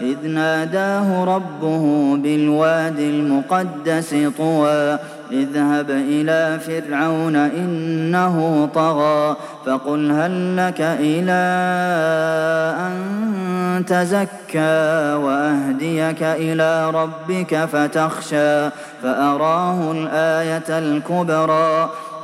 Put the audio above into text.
إذ ناداه ربه بالواد المقدس طوى اذهب إلى فرعون إنه طغى فقل هل لك إلى أن تزكى وأهديك إلى ربك فتخشى فأراه الآية الكبرى.